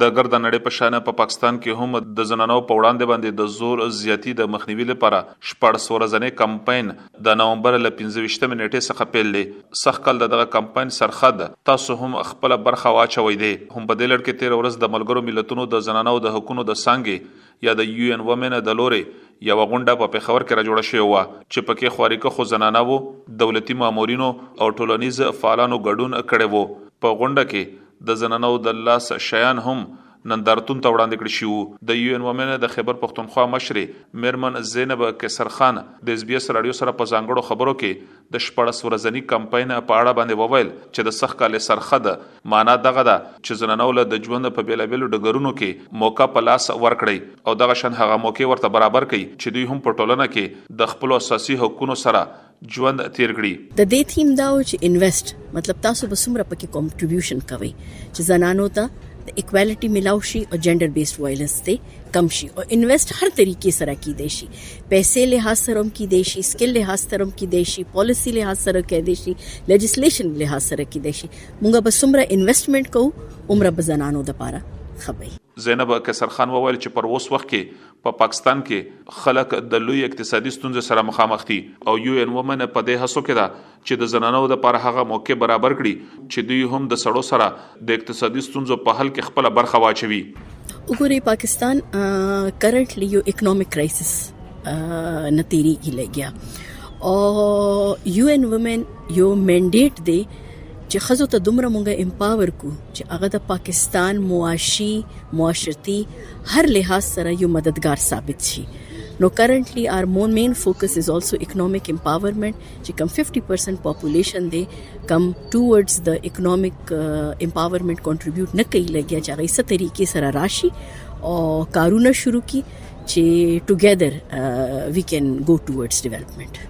د ګرده نړۍ په شان په پاکستان کې هم د زنانو په وړاندې باندې د زور زیاتی د مخنیوي لپاره شپږ سورځنې کمپاین د نومبر له 15 نیټې څخه پیل دی سخکل دغه کمپاین سرخد تاسو هم خپل برخه واچوي دی هم په دې لړ کې 13 ورځ د ملګرو ملتونو د زنانو د حقوقو د سانګې یا د یو این ومن د لورې یوه غونډه په پېښور کې راجوړه شوې وه چې پکې خواريکښو زناناوو، دولتي مامورینو او ټولنیز فعالانو ګډون کړی و. په غونډه کې د زنانو د لاس شیان هم نندارتون ته وړاندې کړی شي وو. د یو این ومن د خېبر پښتونخوا مشرې مېرمن زېنب قېصر خان د ایس بي ایس راډیو سره په ځانګړو خبرو کې د شپړس ورځني کمپاین په اړه باندې وویل چې د سخت کال سرخه ده مانا دغه ده چې زنانو له د ژوند په بیلابیلو ډګرونو کې موقع په لاس ورکړئ او دغه شان هغه موقع ورته برابر کړئ چې دوی هم په ټولنه کې د خپلو اساسي حقونو سره ژوند تیر کړي. د دې تیم دا و چې انویسټ مطلب تاسو به څومره پکې کانټریبیوشن کوئ چې زنانو ته د ایکوالټي ملاو شي او جنډر بیسډ وایلنس ته کم شي او انویسټ هر طریقې سره کې دی شي پیسې له حاصل سره هم کې دی شي سکل له حاصل سره هم کې دی شي پالیسی له حاصل سره کې دی شي لیجسلیشن له حاصل سره کې دی شي موږ به څومره انویسټمنټ کوو عمره به زنانو د پاره خبري زینب کسر خان وویل چې پر اوس وخت کې په پاکستان کې خلک د لوی اقتصادي ستونزې سره مخامخ دي او یو ان ومن په دې هڅو کې ده چې د زنانو لپاره هغه موقع برابر کړي چې دوی هم د سړو سره د اقتصادي ستونزو په حل کې خپل برخه واچوي وګورئ پاکستان کرنټلی یو اکونومک کرایسس نه تیریږي لګیا او یو ان وومن یو منډیټ دی چې خزو ته دومره مونږه امپاور کو چې هغه د پاکستان معاشي معاشرتي هر لحاظ سره یو مددگار ثابت شي نو کرنټلی آر مور مین فوکس از آلسو اکونومک امپاورمنت چې کم 50% پاپولیشن دی کم ټورډز د اکونومیک امپاورمنت کنټریبیوټ نه کوي لګیا چې هغه څه طریقې سره راشي او کارونه شروع کی چې ټوګیدر وی کین ګو ټورډز ډیولپمنت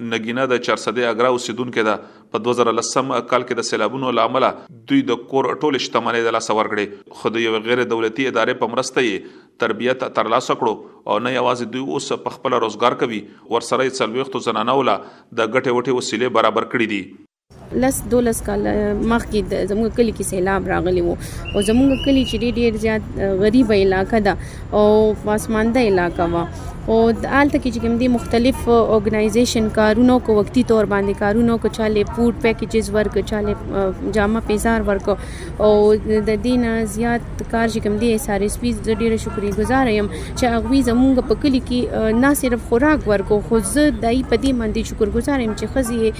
نګینه د چارسدې اګرا اوسیدونکو ده په 2010 کال کې د سیلابونو لامل دوی د کور ټول شتمنۍ د لاس ورګړي خو د یو غیر دولتي ادارې په مرسته یې تربیت ترلاسه کړو او نه یوازې دوی اوس په خپل روزګار کوي ورسره یې څلويختو زنانه ولا د ګټه وټه وسیلې برابر کړې دي لس دولس کال مخکې د زموږ کلی کې سیلاب راغلی وو او زموږ کلی چې ډیر زیات غریب علاقه ده او پاسمانده علاقه وه او آلته کې چې کوم دي مختلف اورګنایزیشن کارونو کو وقتی تور باندې کارونو کو چاله فود پیکیجز ورک چاله جامه پیزار ورک او د دینه زیات کار چې کوم دی ایس آر ایس پی زه ډیره شکرې گزار یم چې هغه زمونږ په کلی کې نه صرف خوراک ورکو خو زه دای په دې باندې شکر گزار یم چې خزي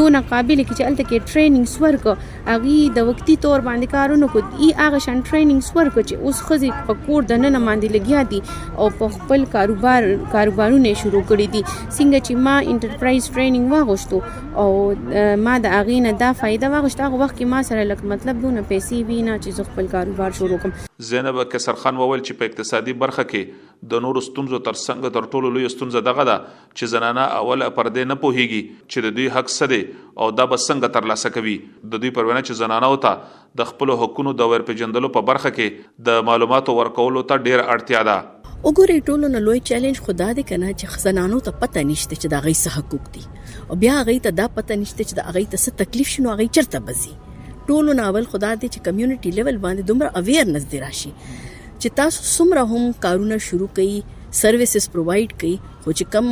دونه قابل کې چې الته کې ټریننګ ورک هغه د وقتی تور باندې کارونه کو ای هغه شان ټریننګ ورک چې اوس خزي په کور د نن باندې لګیا دي او په خپل کاروبار کاروبارونه شروع کړی دي څنګه چې ما انټرپرایز ټریننګ واغوښتو او ما د هغې نه دا فائده واغشته هغه وخت کې ما سره لکه مطلب دونه پیسې وي نه چې زه خپل کاروبار شروع کړم. زینب قیصرخان وویل چې په اقتصادي برخه کې د نورو ستونزو تر څنګ تر ټولو لویه ستونزه دغه ده چې زنانه اول پر دې نه پوهیږي چې د دوی حق څه دی او دا به څنګه ترلاسه کوي. د دوی پر وینا چې زنانو ته د خپلو حقونو د ورپېژندلو په برخه کې د معلوماتو ورکولو ته ډېره اړتیا ده. وګورئ ټولو نه لوی چیلنج خو دا دی کنه چې زنانو ته پته نشته چې د هغوی څه حقوق دي او بیا هغوی ته دا پته نشته چې د هغوی ته څه تکلیف شي نو هغوی چرته به ځي ټولو نه اول خو دا دی چې کمیونټي لیول باندې دومره اویرنس دې راشي چې تاسو څومره هم کارونه شروع کړئ سرویسز پرووایډ کړئ خو چې کم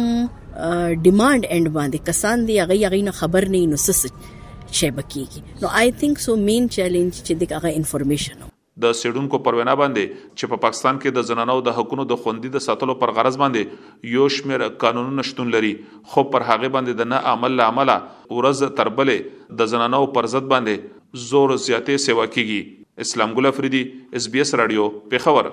ډیمانډ اینډ باندې کسان دي هغوی هغوی نه خبر نه وي نو څه شی به کیږي نو آی تھینک سو مین چیلنج چې دغه هغه انفارمیشن د څېړونکو پر وینا باندې چې په پاکستان کې د زنانو د حقونو د خوندي د ساتلو پر غرض باندې یو شمېر قانونونه شتون لري خو پر هغې باندې د نه عمل له امله ورځ تر بلې د زنانو پر ضد باندې زور زیاتې سېوا کېږي اسلام ګل افریدي اس بي اس راډیو پېښور.